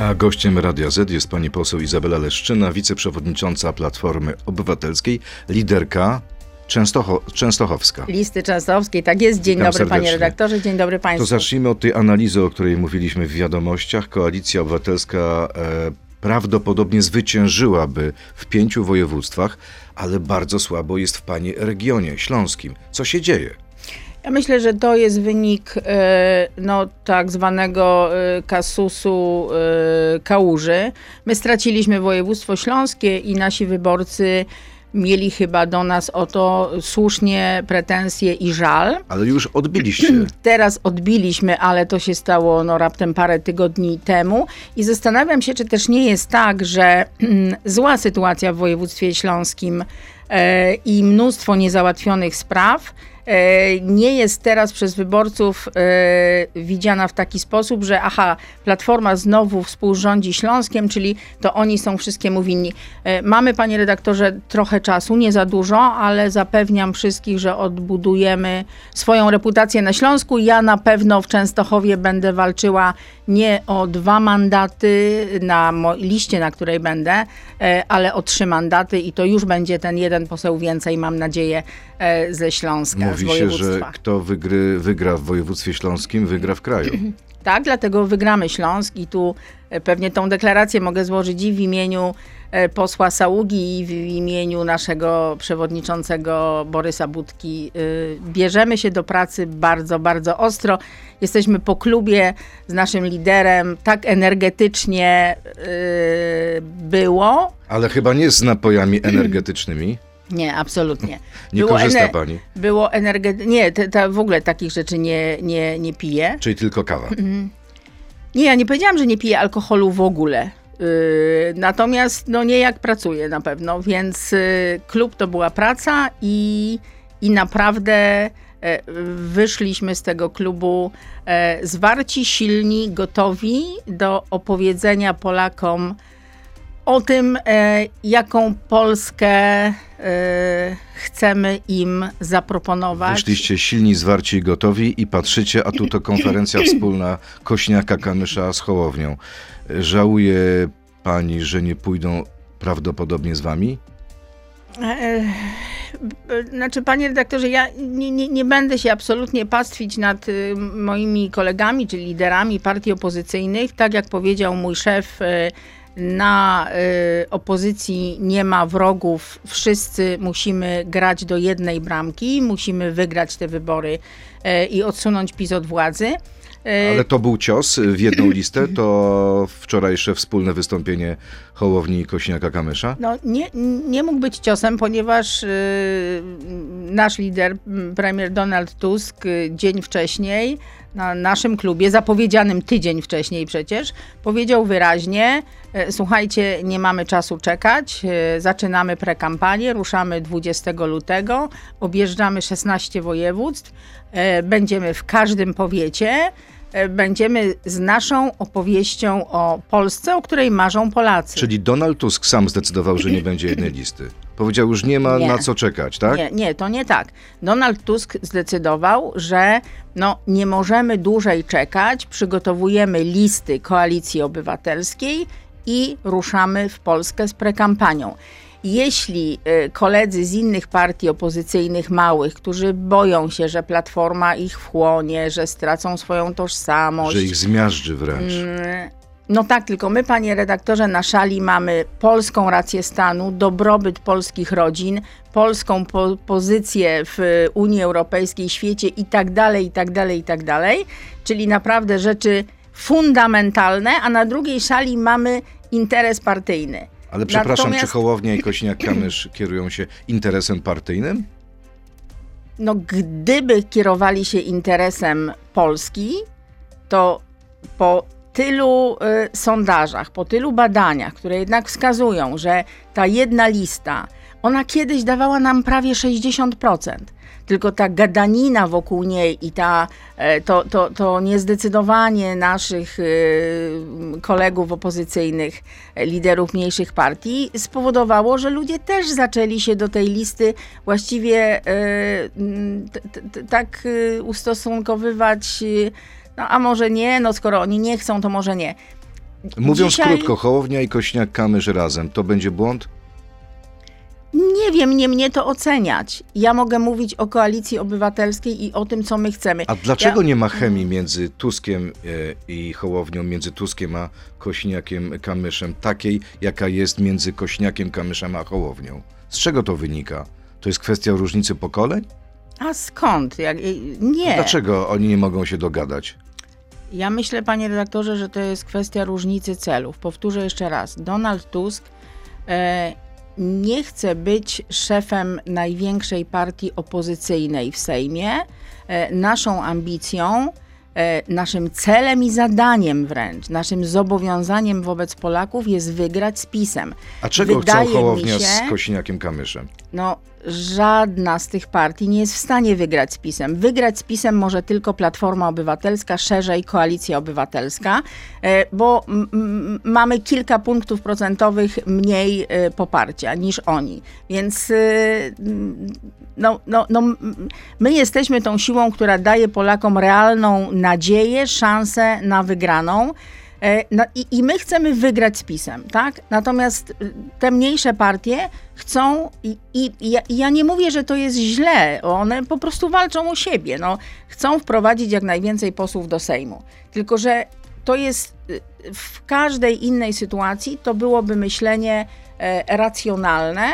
A gościem Radia Z jest pani poseł Izabela Leszczyna, wiceprzewodnicząca Platformy Obywatelskiej, liderka Częstocho Częstochowska. Listy Częstochowskiej, tak jest. Dzień Witam dobry panie serdecznie. redaktorze, dzień dobry państwu. To zacznijmy od tej analizy, o której mówiliśmy w wiadomościach. Koalicja Obywatelska e, prawdopodobnie zwyciężyłaby w pięciu województwach, ale bardzo słabo jest w pani regionie śląskim. Co się dzieje? Ja myślę, że to jest wynik e, no, tak zwanego e, kasusu e, kałuży. My straciliśmy województwo śląskie i nasi wyborcy mieli chyba do nas o to słusznie pretensje i żal. Ale już odbiliście. Teraz odbiliśmy, ale to się stało no, raptem parę tygodni temu i zastanawiam się, czy też nie jest tak, że zła sytuacja w województwie śląskim e, i mnóstwo niezałatwionych spraw nie jest teraz przez wyborców e, widziana w taki sposób, że aha, Platforma znowu współrządzi Śląskiem, czyli to oni są wszystkiemu winni. E, Mamy, panie redaktorze, trochę czasu, nie za dużo, ale zapewniam wszystkich, że odbudujemy swoją reputację na Śląsku. Ja na pewno w Częstochowie będę walczyła nie o dwa mandaty na liście, na której będę, e, ale o trzy mandaty i to już będzie ten jeden poseł więcej, mam nadzieję, e, ze Śląska, Mówi się, że kto wygry, wygra w województwie śląskim, wygra w kraju. Tak, dlatego wygramy Śląsk i tu e, pewnie tą deklarację mogę złożyć i w imieniu e, posła Saługi i w imieniu naszego przewodniczącego Borysa Budki. Y, Bierzemy się do pracy bardzo, bardzo ostro. Jesteśmy po klubie z naszym liderem, tak energetycznie y, było. Ale chyba nie z napojami energetycznymi. Nie, absolutnie. Nie Było korzysta ener- pani, Było energe- Nie, te, te w ogóle takich rzeczy nie, nie, nie piję. czyli tylko kawa. Nie, ja nie powiedziałam, że nie piję alkoholu w ogóle. Yy, natomiast no nie jak pracuję na pewno, więc yy, klub to była praca i, i naprawdę e, wyszliśmy z tego klubu e, zwarci, silni, gotowi do opowiedzenia Polakom o tym, e, jaką Polskę chcemy im zaproponować. Wyszliście silni, zwarci i gotowi i patrzycie, a tu to konferencja wspólna Kośniaka Kamysza z Hołownią. Żałuje pani, że nie pójdą prawdopodobnie z wami? E, b- Znaczy, panie redaktorze, ja nie, nie, nie będę się absolutnie pastwić nad y, moimi kolegami czy liderami partii opozycyjnych. Tak jak powiedział mój szef, y, na y, opozycji nie ma wrogów. Wszyscy musimy grać do jednej bramki, musimy wygrać te wybory y, i odsunąć PiS od władzy. Y, Ale to był cios w jedną listę, to wczorajsze wspólne wystąpienie Hołowni i Kośniaka Kamysza? No, nie, nie mógł być ciosem, ponieważ y, nasz lider, premier Donald Tusk, y, dzień wcześniej na naszym klubie, zapowiedzianym tydzień wcześniej przecież, powiedział wyraźnie: e, Słuchajcie, nie mamy czasu czekać, e, zaczynamy prekampanię, ruszamy 20 lutego, objeżdżamy 16 województw, e, będziemy w każdym powiecie. Będziemy z naszą opowieścią o Polsce, o której marzą Polacy. Czyli Donald Tusk sam zdecydował, że nie będzie jednej listy. Powiedział, już nie ma Nie. na co czekać, tak? Nie, nie, to nie tak. Donald Tusk zdecydował, że no, nie możemy dłużej czekać, przygotowujemy listy Koalicji Obywatelskiej i ruszamy w Polskę z prekampanią. Jeśli y, koledzy z innych partii opozycyjnych małych, którzy boją się, że Platforma ich wchłonie, że stracą swoją tożsamość, Że ich zmiażdży wręcz. No tak, tylko my, panie redaktorze, na szali mamy polską rację stanu, dobrobyt polskich rodzin, polską po pozycję w Unii Europejskiej, świecie i tak dalej, i tak dalej, i tak dalej. Czyli naprawdę rzeczy fundamentalne, a na drugiej szali mamy interes partyjny. Ale przepraszam, czy Natomiast- Hołownia i Kośniak-Kamysz kierują się interesem partyjnym? no gdyby kierowali się interesem Polski, to po tylu y, sondażach, po tylu badaniach, które jednak wskazują, że ta jedna lista, ona kiedyś dawała nam prawie 60%. Tylko ta gadanina wokół niej i ta, e, to, to, to niezdecydowanie naszych y, kolegów opozycyjnych, e, liderów mniejszych partii spowodowało, że ludzie też zaczęli się do tej listy właściwie e, tak y, ustosunkowywać, y, no a może nie, no skoro oni nie chcą, to może nie. Mówiąc Dzisiaj- krótko, Hołownia i Kośniak-Kamysz razem, to będzie błąd? Nie wiem, nie mnie to oceniać. Ja mogę mówić o koalicji obywatelskiej i o tym, co my chcemy. A dlaczego Ja- nie ma chemii między Tuskiem e, i Hołownią, między Tuskiem a Kośniakiem-Kamyszem, takiej, jaka jest między Kośniakiem-Kamyszem a Hołownią? Z czego to wynika? To jest kwestia różnicy pokoleń? A skąd? Jak, nie. Dlaczego oni nie mogą się dogadać? Ja myślę, panie redaktorze, że to jest kwestia różnicy celów. Powtórzę jeszcze raz. Donald Tusk e, nie chce być szefem największej partii opozycyjnej w Sejmie. E, naszą ambicją, e, naszym celem i zadaniem wręcz, naszym zobowiązaniem wobec Polaków jest wygrać z PiSem. A czego Wydaje chcą Hołownia się, z Kośniakiem-Kamyszem? No, żadna z tych partii nie jest w stanie wygrać z PiSem. Wygrać z PiSem może tylko Platforma Obywatelska, szerzej Koalicja Obywatelska, e, bo mamy kilka punktów procentowych mniej e, poparcia niż oni. Więc e, no, no, no, my jesteśmy tą siłą, która daje Polakom realną nadzieję, szansę na wygraną. E, No i, I my chcemy wygrać z PiSem, tak? Natomiast y, te mniejsze partie chcą, i, i, i ja, ja nie mówię, że to jest źle, one po prostu walczą o siebie. No, chcą wprowadzić jak najwięcej posłów do Sejmu. Tylko, że to jest y, w każdej innej sytuacji, to byłoby myślenie e, racjonalne.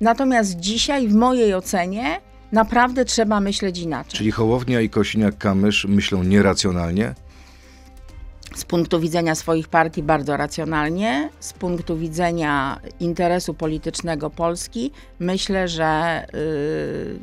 Natomiast dzisiaj, w mojej ocenie, naprawdę trzeba myśleć inaczej. Czyli Hołownia i Kośniak-Kamysz myślą nieracjonalnie? Z punktu widzenia swoich partii bardzo racjonalnie, z punktu widzenia interesu politycznego Polski, myślę, że y,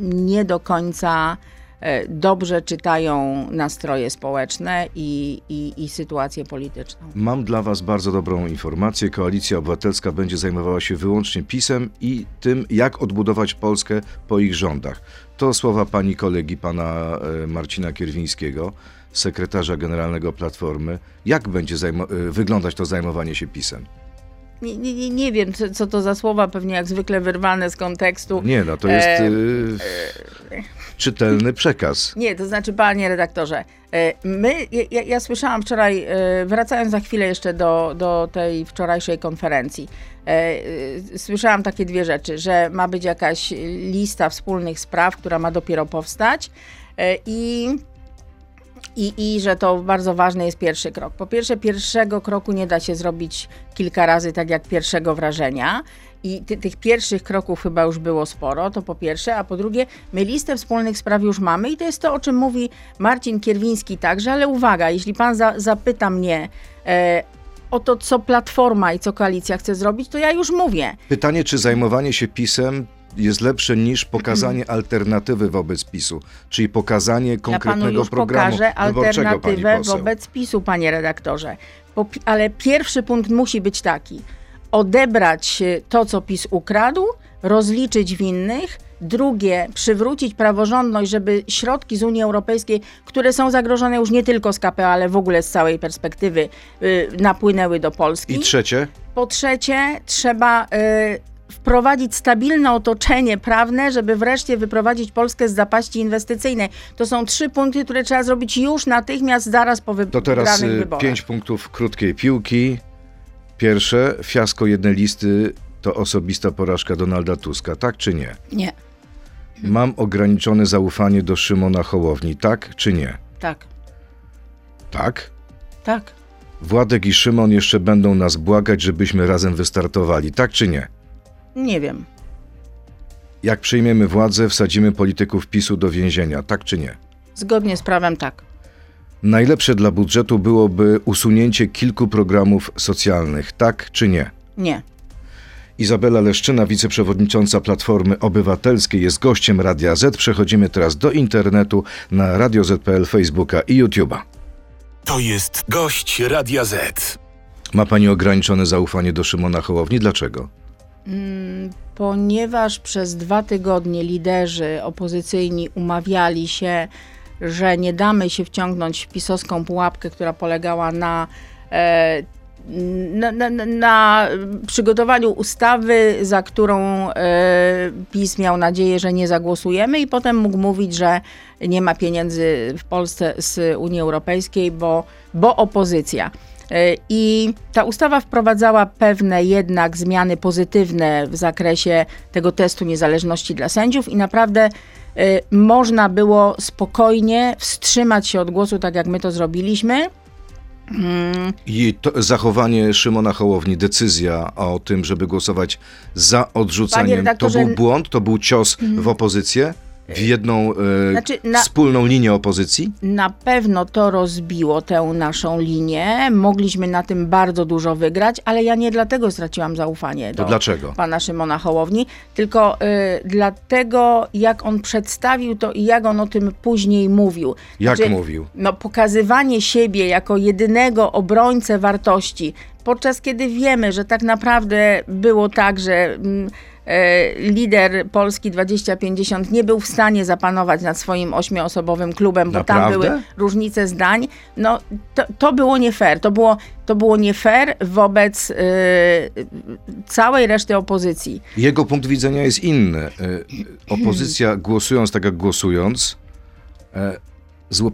nie do końca y, dobrze czytają nastroje społeczne i, i, i sytuację polityczną. Mam dla Was bardzo dobrą informację. Koalicja Obywatelska będzie zajmowała się wyłącznie PiSem i tym, jak odbudować Polskę po ich rządach. To słowa pani kolegi, pana e, Marcina Kierwińskiego, sekretarza generalnego Platformy. Jak będzie e, wyglądać to zajmowanie się PiSem? Nie, nie, nie- wiem, co, co to za słowa, pewnie jak zwykle wyrwane z kontekstu. Nie, no to jest E, e, czytelny przekaz. Nie, to znaczy, panie redaktorze, e, my, ja, ja słyszałam wczoraj, e, wracając za chwilę jeszcze do, do tej wczorajszej konferencji, e, słyszałam takie dwie rzeczy, że ma być jakaś lista wspólnych spraw, która ma dopiero powstać i i, I że to bardzo ważny jest pierwszy krok. Po pierwsze, pierwszego kroku nie da się zrobić kilka razy tak jak pierwszego wrażenia. I ty, tych pierwszych kroków chyba już było sporo, to po pierwsze, a po drugie, my listę wspólnych spraw już mamy i to jest to, o czym mówi Marcin Kierwiński także, ale uwaga, jeśli pan za, zapyta mnie e, o to, co Platforma i co Koalicja chce zrobić, to ja już mówię. Pytanie, czy zajmowanie się PiSem jest lepsze niż pokazanie alternatywy wobec PiSu, czyli pokazanie Ja panu konkretnego już programu pokażę alternatywę wobec PiSu, panie redaktorze. Po, ale pierwszy punkt musi być taki. Odebrać e, to, co PiS ukradł, rozliczyć winnych. Drugie, przywrócić praworządność, żeby środki z Unii Europejskiej, które są zagrożone już nie tylko z KPO, ale w ogóle z całej perspektywy, y, napłynęły do Polski. I trzecie, Po trzecie, trzeba y, wprowadzić stabilne otoczenie prawne, żeby wreszcie wyprowadzić Polskę z zapaści inwestycyjnej. To są trzy punkty, które trzeba zrobić już natychmiast, zaraz po wy- to teraz y, wyborach. pięć punktów krótkiej piłki. Pierwsze, fiasko jednej listy to osobista porażka Donalda Tuska, tak czy nie? Nie, Mam ograniczone zaufanie do Szymona Hołowni, tak czy nie? tak, Tak? tak. Władek i Szymon jeszcze będą nas błagać, żebyśmy razem wystartowali, tak czy nie? Nie wiem. Jak przyjmiemy władzę, wsadzimy polityków PiSu do więzienia, tak czy nie? Zgodnie z prawem tak. Najlepsze dla budżetu byłoby usunięcie kilku programów socjalnych, tak czy nie? Nie. Izabela Leszczyna, wiceprzewodnicząca Platformy Obywatelskiej, jest gościem Radia Z. Przechodzimy teraz do internetu na Radio Z.pl, Facebooka i YouTube'a. To jest gość Radia Z. Ma pani ograniczone zaufanie do Szymona Hołowni? Dlaczego? Ponieważ przez dwa tygodnie liderzy opozycyjni umawiali się, że nie damy się wciągnąć w pisowską pułapkę, która polegała na e, na, na, na przygotowaniu ustawy, za którą e, PiS miał nadzieję, że nie zagłosujemy, i potem mógł mówić, że nie ma pieniędzy w Polsce z Unii Europejskiej, bo, bo opozycja. E, I ta ustawa wprowadzała pewne jednak zmiany pozytywne w zakresie tego testu niezależności dla sędziów, i naprawdę e, można było spokojnie wstrzymać się od głosu, tak jak my to zrobiliśmy. I to, zachowanie Szymona Hołowni, decyzja o tym, żeby głosować za Mhm. to był błąd, to był cios w opozycję, w jedną e, Znaczy, na- wspólną linię opozycji? Na pewno to rozbiło tę naszą linię. Mogliśmy na tym bardzo dużo wygrać, ale ja nie dlatego straciłam zaufanie To do dlaczego? pana Szymona Hołowni, tylko y, dlatego, jak on przedstawił to i jak on o tym później mówił. Jak Znaczy, mówił? No, pokazywanie siebie jako jedynego obrońcę wartości, podczas kiedy wiemy, że tak naprawdę było tak, że mm, lider Polski 2050 nie był w stanie zapanować nad swoim ośmioosobowym klubem, bo tam Naprawdę? były różnice zdań, no to, to było nie fair. To było, to było nie fair wobec y, całej reszty opozycji. Jego punkt widzenia jest inny. E, Opozycja głosując tak jak głosując, e,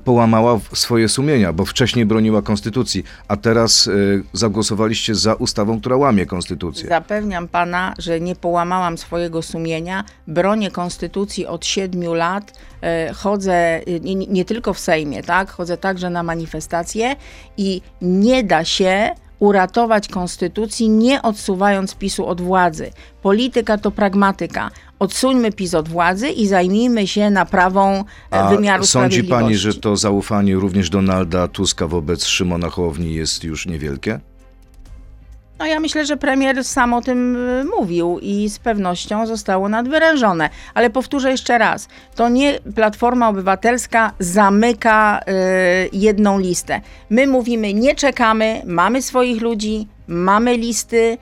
połamała swoje sumienia, bo wcześniej broniła konstytucji, a teraz e, zagłosowaliście za ustawą, która łamie konstytucję. Zapewniam pana, że nie połamałam swojego sumienia. Bronię konstytucji od siedmiu lat. E, Chodzę e, nie, nie tylko w Sejmie, tak? Chodzę także na manifestacje i nie da się uratować konstytucji, nie odsuwając PiSu od władzy. Polityka to pragmatyka. Odsuńmy PiS od władzy i zajmijmy się naprawą e, A wymiaru sądzi sprawiedliwości. pani, że to zaufanie również Donalda Tuska wobec Szymona Hołowni jest już niewielkie? No ja myślę, że premier sam o tym y, mówił i z pewnością zostało nadwyrężone. Ale powtórzę jeszcze raz, to nie Platforma Obywatelska zamyka y, jedną listę. My mówimy, nie czekamy, mamy swoich ludzi, mamy listy,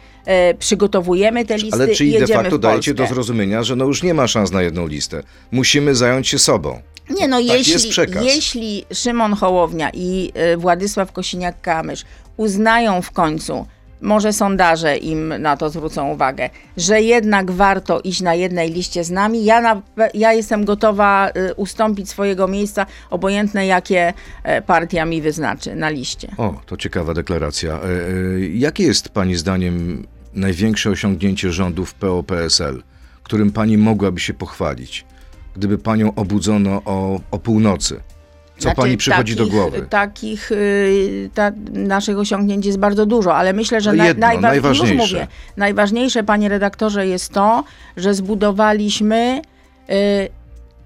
y, przygotowujemy te listy Ale czyli de jedziemy facto w dajecie do zrozumienia, że no już nie ma szans na jedną listę. Musimy zająć się sobą. Nie no, jest jeśli, jeśli Szymon Hołownia i y, Władysław Kosiniak-Kamysz uznają w końcu, może sondaże im na to zwrócą uwagę, że jednak warto iść na jednej liście z nami, ja, na, ja jestem gotowa y, ustąpić swojego miejsca, obojętne jakie e, partia mi wyznaczy na liście. O, to ciekawa deklaracja. E, e, Jakie jest pani zdaniem największe osiągnięcie rządów PO-PSL, którym pani mogłaby się pochwalić, gdyby panią obudzono o, o północy? Co Znaczy, pani przychodzi takich, do głowy? Takich y, ta, naszych osiągnięć jest bardzo dużo, ale myślę, że No jedno, najwa- najważniejsze. Mówię, najważniejsze, panie redaktorze, jest to, że zbudowaliśmy y,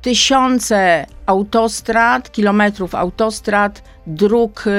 tysiące autostrad, kilometrów autostrad, dróg y,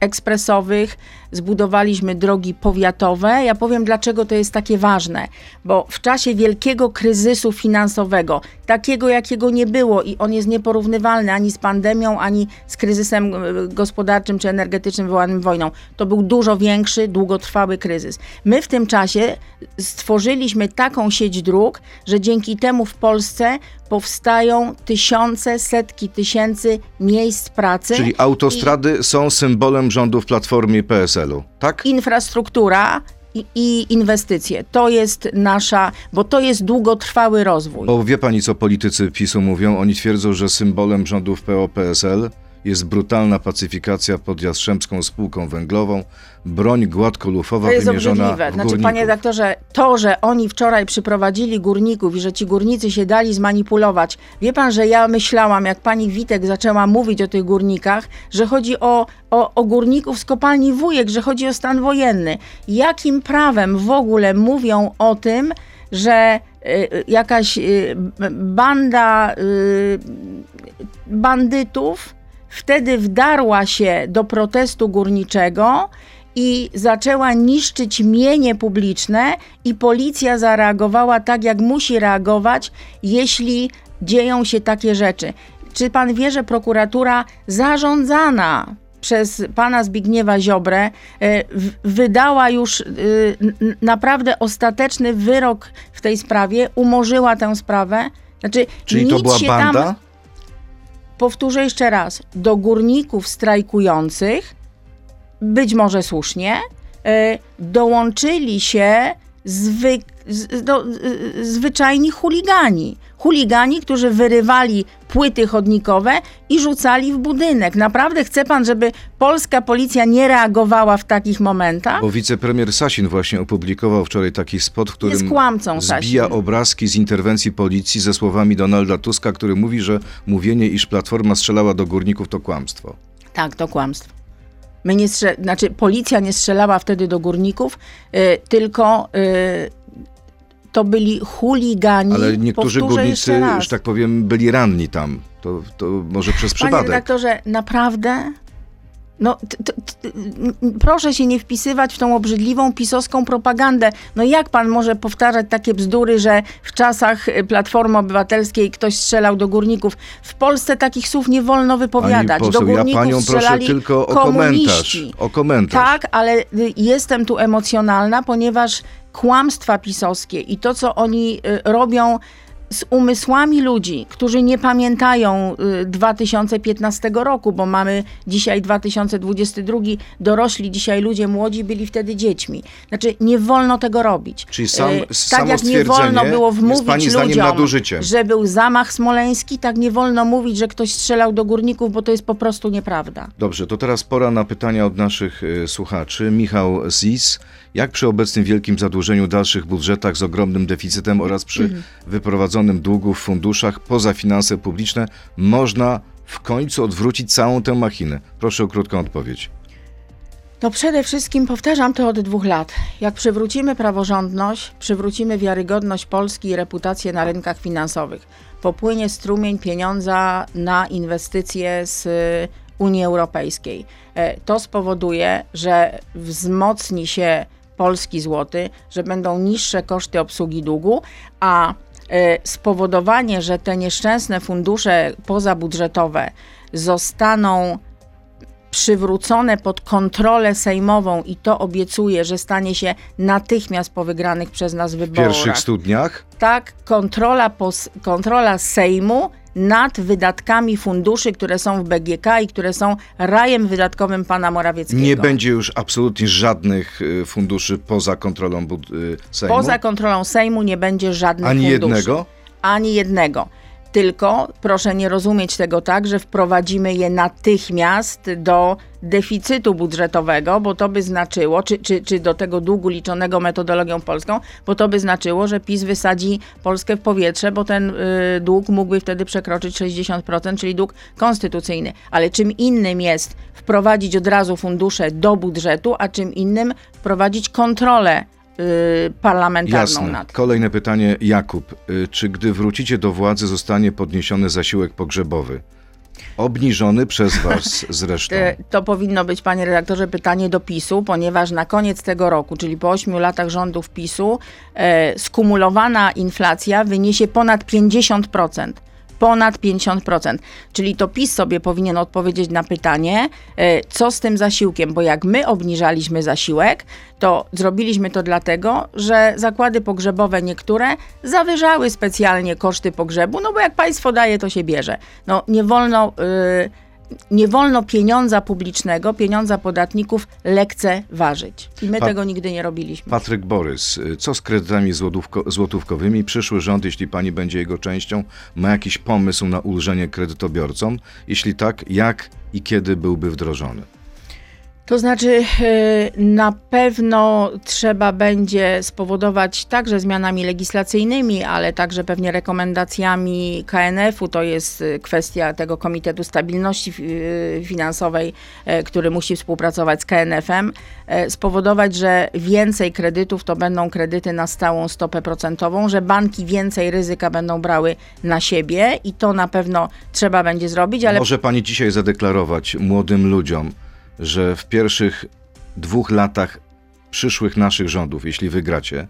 ekspresowych, zbudowaliśmy drogi powiatowe. Ja powiem, dlaczego to jest takie ważne, bo w czasie wielkiego kryzysu finansowego, takiego jakiego nie było i on jest nieporównywalny ani z pandemią, ani z kryzysem y, gospodarczym czy energetycznym wywołanym wojną. To był dużo większy, długotrwały kryzys. My w tym czasie stworzyliśmy taką sieć dróg, że dzięki temu w Polsce powstają tysiące, setki tysięcy miejsc pracy. Czyli autostrady są symbolem rządów Platformy i PSL-u, tak? infrastruktura i, i inwestycje. To jest nasza, bo to jest długotrwały rozwój. Bo wie pani, co politycy PiSu mówią? Oni twierdzą, że symbolem rządów PO-PSL jest brutalna pacyfikacja pod Jastrzębską Spółką Węglową, broń gładkolufowa To jest wymierzona obrzydliwe. w Znaczy, górników. panie redaktorze, to, że oni wczoraj przyprowadzili górników i że ci górnicy się dali zmanipulować. Wie pan, że ja myślałam, jak pani Witek zaczęła mówić o tych górnikach, że chodzi o, o, o górników z kopalni Wujek, że chodzi o stan wojenny. Jakim prawem w ogóle mówią o tym, że y, jakaś y, banda y, bandytów wtedy wdarła się do protestu górniczego i zaczęła niszczyć mienie publiczne i policja zareagowała tak, jak musi reagować, jeśli dzieją się takie rzeczy. Czy pan wie, że prokuratura zarządzana przez pana Zbigniewa Ziobrę e, wydała już e, naprawdę ostateczny wyrok w tej sprawie, umorzyła tę sprawę? Znaczy, Czyli to nic była się banda? Tam, powtórzę jeszcze raz, do górników strajkujących być może słusznie, e, dołączyli się zwy, z, do, y, zwyczajni chuligani. Chuligani, którzy wyrywali płyty chodnikowe i rzucali w budynek. Naprawdę chce pan, żeby polska policja nie reagowała w takich momentach? Bo wicepremier Sasin właśnie opublikował wczoraj taki spot, w którym Jest kłamcą, zbija Sasin. obrazki z interwencji policji ze słowami Donalda Tuska, który mówi, że mówienie, iż Platforma strzelała do górników to kłamstwo. Tak, to kłamstwo. My nie strze- znaczy, policja nie strzelała wtedy do górników, y, tylko y, to byli chuligani. Ale niektórzy Powtórzę górnicy, jeszcze raz. że tak powiem, byli ranni tam. To, to może przez Panie przypadek. redaktorze, naprawdę? No, t, t, t, proszę się nie wpisywać w tą obrzydliwą pisowską propagandę. No jak pan może powtarzać takie bzdury, że w czasach y, Platformy Obywatelskiej ktoś strzelał do górników? W Polsce takich słów nie wolno wypowiadać. Poseł, do ja górników panią proszę tylko o komentarz. O komentarz. Tak, ale y, jestem tu emocjonalna, ponieważ kłamstwa pisowskie i to, co oni y, robią z umysłami ludzi, którzy nie pamiętają y, 2015 roku, bo mamy dzisiaj 2022, dorośli dzisiaj ludzie młodzi byli wtedy dziećmi. Znaczy, nie wolno tego robić. Czyli sam- Y, tak jak nie wolno było wmówić ludziom, nadużyciem. że był zamach smoleński, tak nie wolno mówić, że ktoś strzelał do górników, bo to jest po prostu nieprawda. Dobrze, to teraz pora na pytania od naszych y, słuchaczy. Michał Zis. Jak przy obecnym wielkim zadłużeniu, dalszych budżetach z ogromnym deficytem oraz przy Mhm. wyprowadzonym długu w funduszach poza finanse publiczne można w końcu odwrócić całą tę machinę? Proszę o krótką odpowiedź. No przede wszystkim powtarzam to od dwóch lat. Jak przywrócimy praworządność, przywrócimy wiarygodność Polski i reputację na rynkach finansowych, popłynie strumień pieniądza na inwestycje z y, Unii Europejskiej. E, To spowoduje, że wzmocni się polski złoty, że będą niższe koszty obsługi długu, a e, spowodowanie, że te nieszczęsne fundusze pozabudżetowe zostaną przywrócone pod kontrolę sejmową i to obiecuję, że stanie się natychmiast po wygranych przez nas W wyborach. pierwszych stu dniach? Tak, kontrola, kontrola Sejmu nad wydatkami funduszy, które są w BGK i które są rajem wydatkowym pana Morawieckiego. Nie będzie już absolutnie żadnych y, funduszy poza kontrolą y, Sejmu? Poza kontrolą Sejmu nie będzie żadnych Ani funduszy. jednego? Ani jednego. Tylko proszę nie rozumieć tego tak, że wprowadzimy je natychmiast do deficytu budżetowego, bo to by znaczyło, czy, czy, czy do tego długu liczonego metodologią polską, bo to by znaczyło, że PiS wysadzi Polskę w powietrze, bo ten y, dług mógłby wtedy przekroczyć 60%, czyli dług konstytucyjny. Ale czym innym jest wprowadzić od razu fundusze do budżetu, a czym innym wprowadzić kontrolę parlamentarną Jasne. nad Kolejne pytanie, Jakub. Y, Czy gdy wrócicie do władzy, zostanie podniesiony zasiłek pogrzebowy? Obniżony przez was zresztą. E, To powinno być, panie redaktorze, pytanie do PiSu, ponieważ na koniec tego roku, czyli po ośmiu latach rządów PiSu, skumulowana inflacja wyniesie ponad 50%. Ponad 50%. Czyli to PiS sobie powinien odpowiedzieć na pytanie, e, co z tym zasiłkiem, bo jak my obniżaliśmy zasiłek, to zrobiliśmy to dlatego, że zakłady pogrzebowe niektóre zawyżały specjalnie koszty pogrzebu, no bo jak państwo daje, to się bierze. No nie wolno. y, nie wolno pieniądza publicznego, pieniądza podatników lekceważyć. I my Pa- tego nigdy nie robiliśmy. Patryk Borys, y, co z kredytami złotówko- złotówkowymi? Przyszły rząd, jeśli pani będzie jego częścią, ma jakiś pomysł na ulżenie kredytobiorcom? Jeśli tak, jak i kiedy byłby wdrożony? To znaczy, y, na pewno trzeba będzie spowodować także zmianami legislacyjnymi, ale także pewnie rekomendacjami KNF-u. To jest y, kwestia tego Komitetu Stabilności y, Finansowej, który musi współpracować z KNF-em. Spowodować, że więcej kredytów to będą kredyty na stałą stopę procentową, że banki więcej ryzyka będą brały na siebie i to na pewno trzeba będzie zrobić, ale Może pani dzisiaj zadeklarować młodym ludziom, że w pierwszych dwóch latach przyszłych naszych rządów, jeśli wygracie,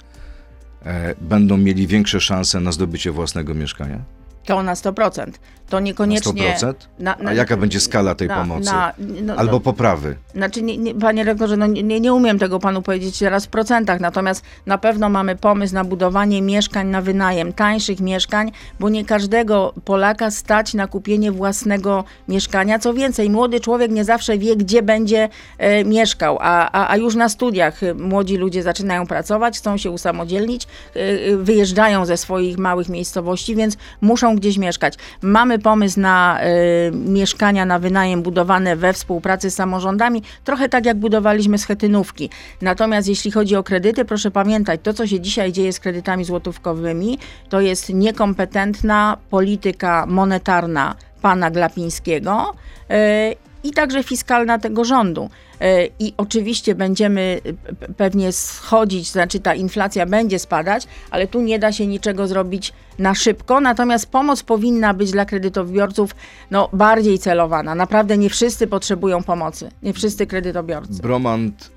e, będą mieli większe szanse na zdobycie własnego mieszkania? To na 100%. To niekoniecznie. Na 100%? A jaka będzie skala tej na- pomocy? na- no- Albo no- poprawy? Znaczy, nie, nie, panie rektorze, no nie, nie umiem tego panu powiedzieć teraz w procentach, natomiast na pewno mamy pomysł na budowanie mieszkań na wynajem, tańszych mieszkań, bo nie każdego Polaka stać na kupienie własnego mieszkania. Co więcej, młody człowiek nie zawsze wie, gdzie będzie e, mieszkał, a, a, a już na studiach e, młodzi ludzie zaczynają pracować, chcą się usamodzielnić, e, e, wyjeżdżają ze swoich małych miejscowości, więc muszą gdzieś mieszkać. Mamy pomysł na e, mieszkania na wynajem budowane we współpracy z samorządami, trochę tak jak budowaliśmy schetynówki. Natomiast jeśli chodzi o kredyty, proszę pamiętać, to co się dzisiaj dzieje z kredytami złotówkowymi, to jest niekompetentna polityka monetarna pana Glapińskiego e, i także fiskalna tego rządu. E, I oczywiście będziemy e, pe- pewnie schodzić, znaczy ta inflacja będzie spadać, ale tu nie da się niczego zrobić na szybko. Natomiast pomoc powinna być dla kredytobiorców no, bardziej celowana. Naprawdę nie wszyscy potrzebują pomocy, nie wszyscy kredytobiorcy. Bromant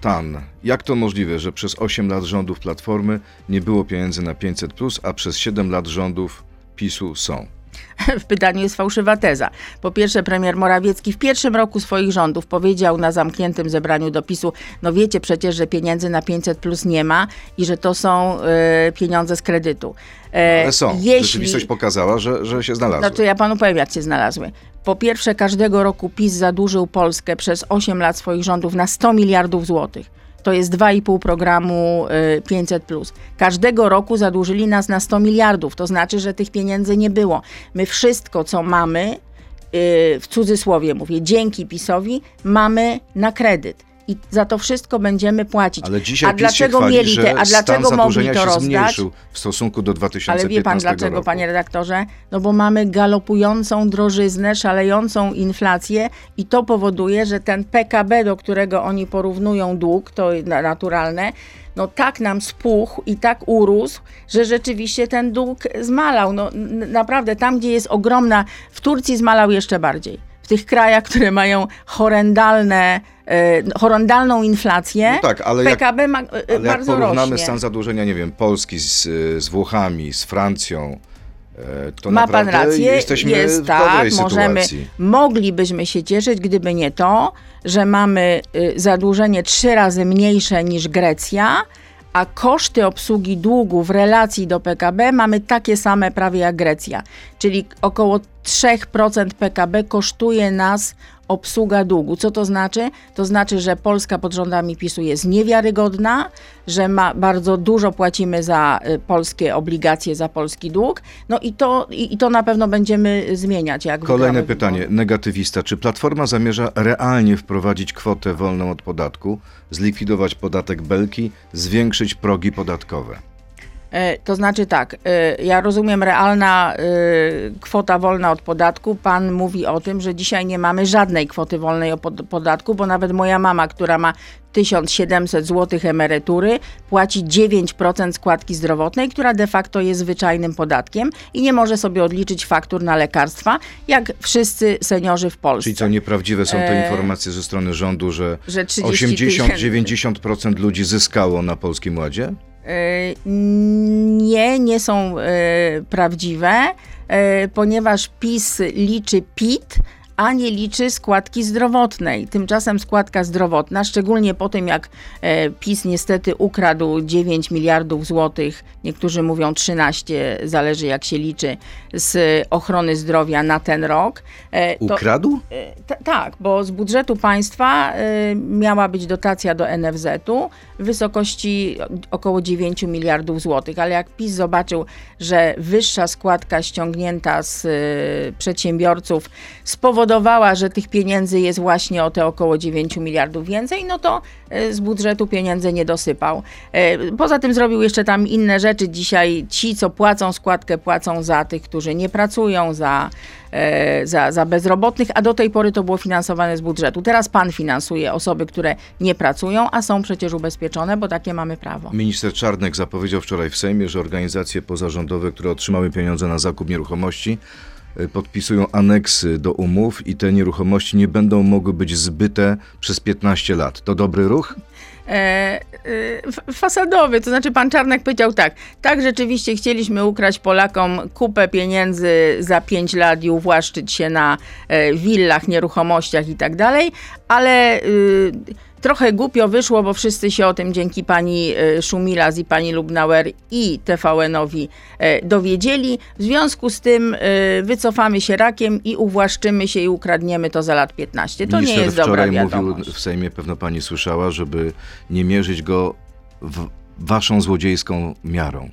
Tan. Jak to możliwe, że przez 8 lat rządów Platformy nie było pieniędzy na 500+, a przez 7 lat rządów PiSu są? w pytaniu jest fałszywa teza. Po pierwsze, premier Morawiecki w pierwszym roku swoich rządów powiedział na zamkniętym zebraniu dopisu, no wiecie przecież, że pieniędzy na 500 plus nie ma i że to są e, pieniądze z kredytu. E, Ale są. Rzeczywistość pokazała, że, że się znalazły. Znaczy ja panu powiem, jak się znalazły. Po pierwsze, każdego roku PiS zadłużył Polskę przez 8 lat swoich rządów na 100 miliardów złotych. To jest 2,5 programu y, 500. Każdego roku zadłużyli nas na 100 miliardów. To znaczy, że tych pieniędzy nie było. My wszystko, co mamy, y, w cudzysłowie mówię, dzięki PiSowi, mamy na kredyt. I za to wszystko będziemy płacić. Ale dzisiaj a PiS dlaczego chwali, mieli te, a dlaczego mogli to rozdać? zmniejszył w stosunku do 2015 Ale wie pan dlaczego, roku. panie redaktorze? No bo mamy galopującą drożyznę, szalejącą inflację i to powoduje, że ten PKB, do którego oni porównują dług, to na- naturalne, no tak nam spuchł i tak urósł, że rzeczywiście ten dług zmalał. No naprawdę, tam gdzie jest ogromna, w Turcji zmalał jeszcze bardziej. W tych krajach, które mają horrendalne, e, horrendalną inflację, No tak, ale jak- PKB ma, e, Ale jak bardzo porównamy rośnie. stan zadłużenia, nie wiem, Polski z, z Włochami, z Francją, e, to Ma pan rację, jesteśmy jest w tak, możemy, sytuacji. moglibyśmy się cieszyć, gdyby nie to, że mamy y, zadłużenie trzy razy mniejsze niż Grecja, a koszty obsługi długu w relacji do PKB mamy takie same prawie jak Grecja, czyli około 3% PKB kosztuje nas obsługa długu. Co to znaczy? To znaczy, że Polska pod rządami PiSu jest niewiarygodna, że ma, bardzo dużo płacimy za y, polskie obligacje, za polski dług. No i to, i, i to na pewno będziemy zmieniać. Jak Kolejne pytanie, negatywista. Czy Platforma zamierza realnie wprowadzić kwotę wolną od podatku, zlikwidować podatek Belki, zwiększyć progi podatkowe? E, To znaczy tak, e, ja rozumiem realna e, kwota wolna od podatku. Pan mówi o tym, że dzisiaj nie mamy żadnej kwoty wolnej od pod- podatku, bo nawet moja mama, która ma 1700 zł emerytury, płaci 9% składki zdrowotnej, która de facto jest zwyczajnym podatkiem i nie może sobie odliczyć faktur na lekarstwa, jak wszyscy seniorzy w Polsce. Czyli co, nieprawdziwe są te informacje ze strony rządu, że, że 30 tysięcy. 80-90% ludzi zyskało na Polskim Ładzie? E, Nie, nie są e, prawdziwe, e, ponieważ PiS liczy PIT, a nie liczy składki zdrowotnej. Tymczasem składka zdrowotna, szczególnie po tym jak e, PiS niestety ukradł 9 miliardów złotych, niektórzy mówią 13, zależy jak się liczy, z ochrony zdrowia na ten rok. e, to- Ukradł? E, ta- tak, bo z budżetu państwa miała być dotacja do NFZ-u w wysokości około 9 miliardów złotych, ale jak PiS zobaczył, że wyższa składka ściągnięta z przedsiębiorców spowodowała, że tych pieniędzy jest właśnie o te około 9 miliardów więcej, no to e, z budżetu pieniędzy nie dosypał. E, Poza tym zrobił jeszcze tam inne rzeczy. Dzisiaj ci, co płacą składkę, płacą za tych, którzy nie pracują, za e, za, za bezrobotnych, a do tej pory to było finansowane z budżetu. Teraz pan finansuje osoby, które nie pracują, a są przecież ubezpieczone, bo takie mamy prawo. Minister Czarnek zapowiedział wczoraj w Sejmie, że organizacje pozarządowe, które otrzymały pieniądze na zakup nieruchomości, podpisują aneksy do umów i te nieruchomości nie będą mogły być zbyte przez 15 lat. To dobry ruch? e, f- fasadowy. To znaczy, pan Czarnek powiedział tak. Tak, rzeczywiście chcieliśmy ukraść Polakom kupę pieniędzy za 5 lat i uwłaszczyć się na e, willach, nieruchomościach i tak dalej, ale. y, Trochę głupio wyszło, bo wszyscy się o tym dzięki pani e, Szumilas i pani Lubnauer i TVN-owi e, dowiedzieli. W związku z tym e, wycofamy się rakiem i uwłaszczymy się i ukradniemy to za lat 15. To nie Minister jest dobra wczoraj wiadomość. mówił w Sejmie, pewno pani słyszała, żeby nie mierzyć go w waszą złodziejską miarą.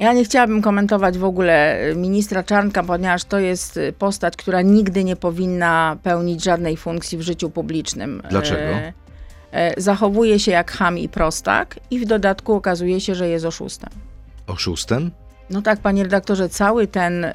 Ja nie chciałabym komentować w ogóle e, ministra Czarnka, ponieważ to jest e, postać, która nigdy nie powinna pełnić żadnej funkcji w życiu publicznym. Dlaczego? E, e, Zachowuje się jak ham i prostak i w dodatku okazuje się, że jest oszustem. Oszustem? No tak, panie redaktorze, cały ten y,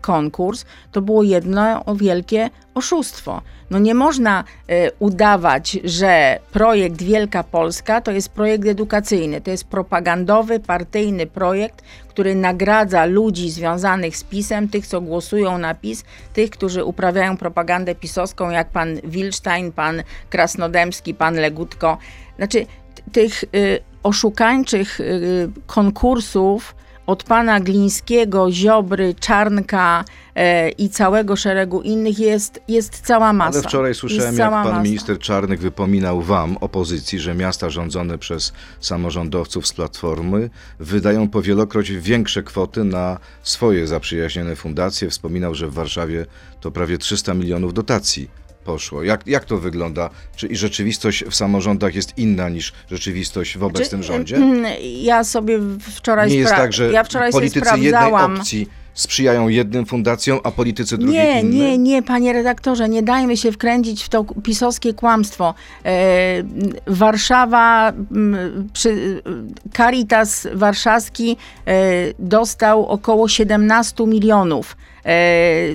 konkurs to było jedno wielkie oszustwo. No nie można y, udawać, że projekt Wielka Polska to jest projekt edukacyjny, to jest propagandowy, partyjny projekt, który nagradza ludzi związanych z PiSem, tych, co głosują na PiS, tych, którzy uprawiają propagandę pisowską, jak pan Wilstein, pan Krasnodębski, pan Legutko. Znaczy, tych y, oszukańczych y, konkursów od pana Glińskiego, Ziobry, Czarnka e, i całego szeregu innych jest, jest cała masa. Ale wczoraj słyszałem, jak pan masa. minister Czarnek wypominał wam, opozycji, że miasta rządzone przez samorządowców z Platformy wydają powielokroć większe kwoty na swoje zaprzyjaźnione fundacje. Wspominał, że w Warszawie to prawie 300 milionów dotacji poszło. Jak, jak to wygląda? Czy i rzeczywistość w samorządach jest inna niż rzeczywistość w obecnym Czy- rządzie? mm, Ja sobie wczoraj Nie jest tak, że ja politycy jednej opcji sprzyjają jednym fundacjom, a politycy drugiej Nie, innym? nie, nie, panie redaktorze, nie dajmy się wkręcić w to pisowskie kłamstwo. E, Warszawa, przy, Caritas warszawski e, dostał około 17 milionów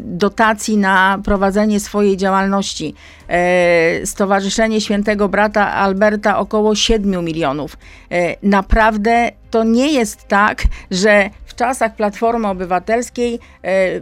dotacji na prowadzenie swojej działalności. E, Stowarzyszenie Świętego Brata Alberta około 7 milionów. E, Naprawdę to nie jest tak, że w czasach Platformy Obywatelskiej e,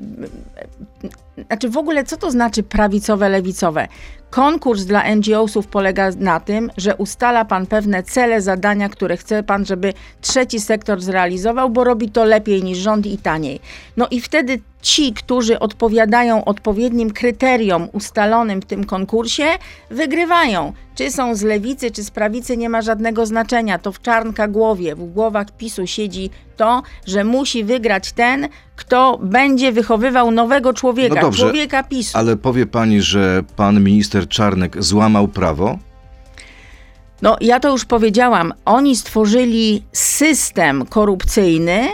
znaczy w ogóle co to znaczy prawicowe, lewicowe? Konkurs dla NGO-sów polega na tym, że ustala pan pewne cele, zadania, które chce pan, żeby trzeci sektor zrealizował, bo robi to lepiej niż rząd i taniej. No i wtedy ci, którzy odpowiadają odpowiednim kryteriom ustalonym w tym konkursie, wygrywają. Czy są z lewicy, czy z prawicy, nie ma żadnego znaczenia. To w czarnka głowie, w głowach PiSu siedzi to, że musi wygrać ten, kto będzie wychowywał nowego człowieka, No dobrze, człowieka PiSu. Ale powie pani, że pan minister Czarnek złamał prawo? No, ja to już powiedziałam. Oni stworzyli system korupcyjny,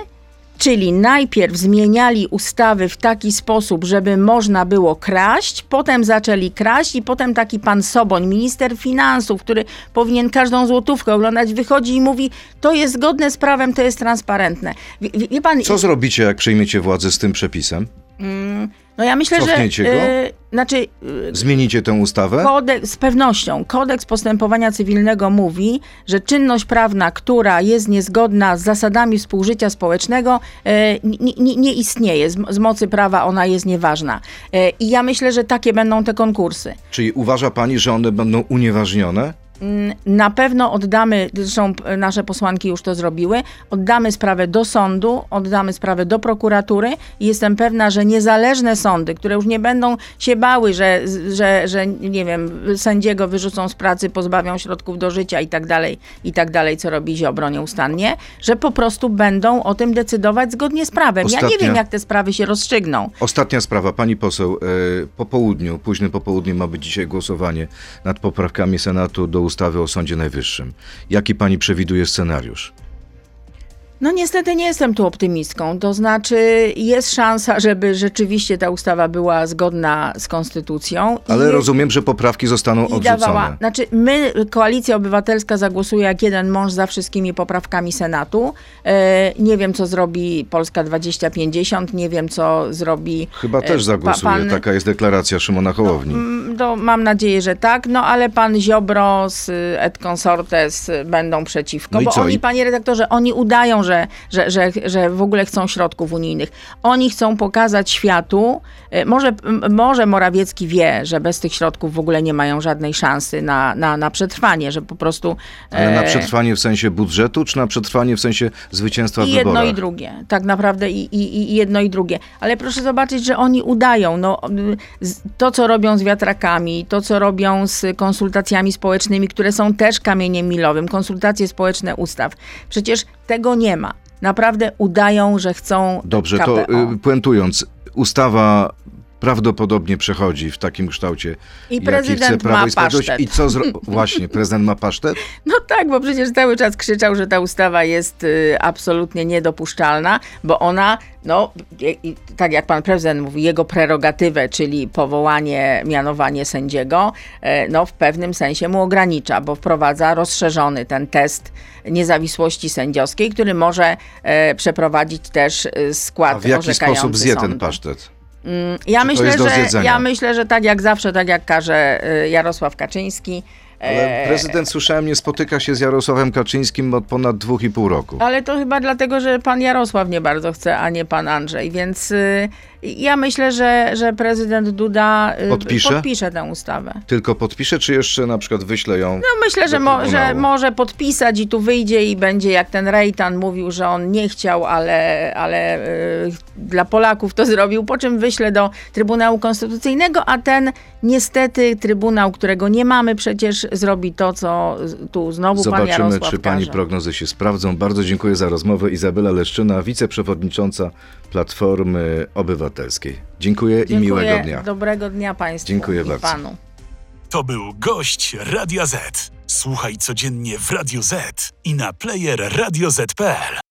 czyli najpierw zmieniali ustawy w taki sposób, żeby można było kraść, potem zaczęli kraść i potem taki pan Soboń, minister finansów, który powinien każdą złotówkę oglądać, wychodzi i mówi, to jest zgodne z prawem, to jest transparentne. Wie, wie, pan, Co zrobicie, jak przejmiecie władzę z tym przepisem? no ja myślę, że... go? Znaczy, e, Zmienicie tę ustawę? Kodeks, z pewnością. Kodeks postępowania cywilnego mówi, że czynność prawna, która jest niezgodna z zasadami współżycia społecznego, e, nie, nie, nie istnieje. Z, z mocy prawa ona jest nieważna. E, I ja myślę, że takie będą te konkursy. Czyli uważa pani, że one będą unieważnione? Na pewno oddamy, zresztą p- nasze posłanki już to zrobiły, oddamy sprawę do sądu, oddamy sprawę do prokuratury i jestem pewna, że niezależne sądy, które już nie będą się bały, że, że, że nie wiem, sędziego wyrzucą z pracy, pozbawią środków do życia i tak dalej, i tak dalej, co robi Ziobro nieustannie, że po prostu będą o tym decydować zgodnie z prawem. Ja nie Ostatnia- wiem, jak te sprawy się rozstrzygną. Ostatnia sprawa. Pani poseł, e, po południu, późnym popołudniu ma być dzisiaj głosowanie nad poprawkami Senatu do ustawy o Sądzie Najwyższym. Jaki pani przewiduje scenariusz? No niestety nie jestem tu optymistką. To znaczy jest szansa, żeby rzeczywiście ta ustawa była zgodna z konstytucją. i Ale nie- rozumiem, że poprawki zostaną i odrzucone. dawała. Znaczy, my, Koalicja Obywatelska, zagłosuje jak jeden mąż za wszystkimi poprawkami Senatu. E, nie wiem, co zrobi Polska 2050, nie wiem, co zrobi. Chyba e, też zagłosuje. pan- Taka jest deklaracja Szymona Hołowni. Mm, To mam nadzieję, że tak, no ale pan Ziobro z y, Et Consortes będą przeciwko, No i bo co? oni, I- panie redaktorze, oni udają, że, że, że, że w ogóle chcą środków unijnych. Oni chcą pokazać światu, e, może, może Morawiecki wie, że bez tych środków w ogóle nie mają żadnej szansy na, na, na przetrwanie, że po prostu... Ale na e, przetrwanie w sensie budżetu, czy na przetrwanie w sensie zwycięstwa w I jedno wyborach? i drugie, tak naprawdę i, i, i jedno i drugie. Ale proszę zobaczyć, że oni udają. No, to, co robią z wiatrakami, to, co robią z konsultacjami społecznymi, które są też kamieniem milowym, konsultacje społeczne ustaw. Przecież tego nie. Naprawdę udają, że chcą Dobrze, KPO. to y, puentując, ustawa prawdopodobnie przechodzi w takim kształcie, I prezydent chce ma pasztet. I co zro... Właśnie, prezydent ma pasztet? No tak, bo przecież cały czas krzyczał, że ta ustawa jest y, absolutnie niedopuszczalna, bo ona, no, i- i, tak jak pan prezydent mówi, jego prerogatywę, czyli powołanie, mianowanie sędziego, e, no w pewnym sensie mu ogranicza, bo wprowadza rozszerzony ten test niezawisłości sędziowskiej, który może e, przeprowadzić też e, skład A w jaki sposób zje ten pasztet? Ja Czy to myślę, że, ja myślę, że tak jak zawsze, tak jak każe y, Jarosław Kaczyński. Ale e, prezydent, słyszałem, nie spotyka się z Jarosławem Kaczyńskim od ponad dwóch i pół roku. Ale to chyba dlatego, że pan Jarosław nie bardzo chce, a nie pan Andrzej. Więc y, ja myślę, że, że prezydent Duda y, Podpisze? podpisze tę ustawę. Tylko podpisze, czy jeszcze na przykład wyśle ją? No myślę, że, mo, że może podpisać i tu wyjdzie i będzie jak ten Rejtan mówił, że on nie chciał, ale, ale y, dla Polaków to zrobił, po czym wyśle do Trybunału Konstytucyjnego, a ten niestety Trybunał, którego nie mamy przecież, zrobi to, co tu znowu pan Zobaczymy, Jarosław czy pani każe. prognozy się sprawdzą. Bardzo dziękuję za rozmowę. Izabela Leszczyna, wiceprzewodnicząca Platformy Obywatelskiej. Dziękuję, i Dziękuję. miłego dnia. Dobrego dnia Państwu Dziękuję i bardzo. Panu. To był gość Radia Z. Słuchaj codziennie w Radio Z i na player radioz.pl.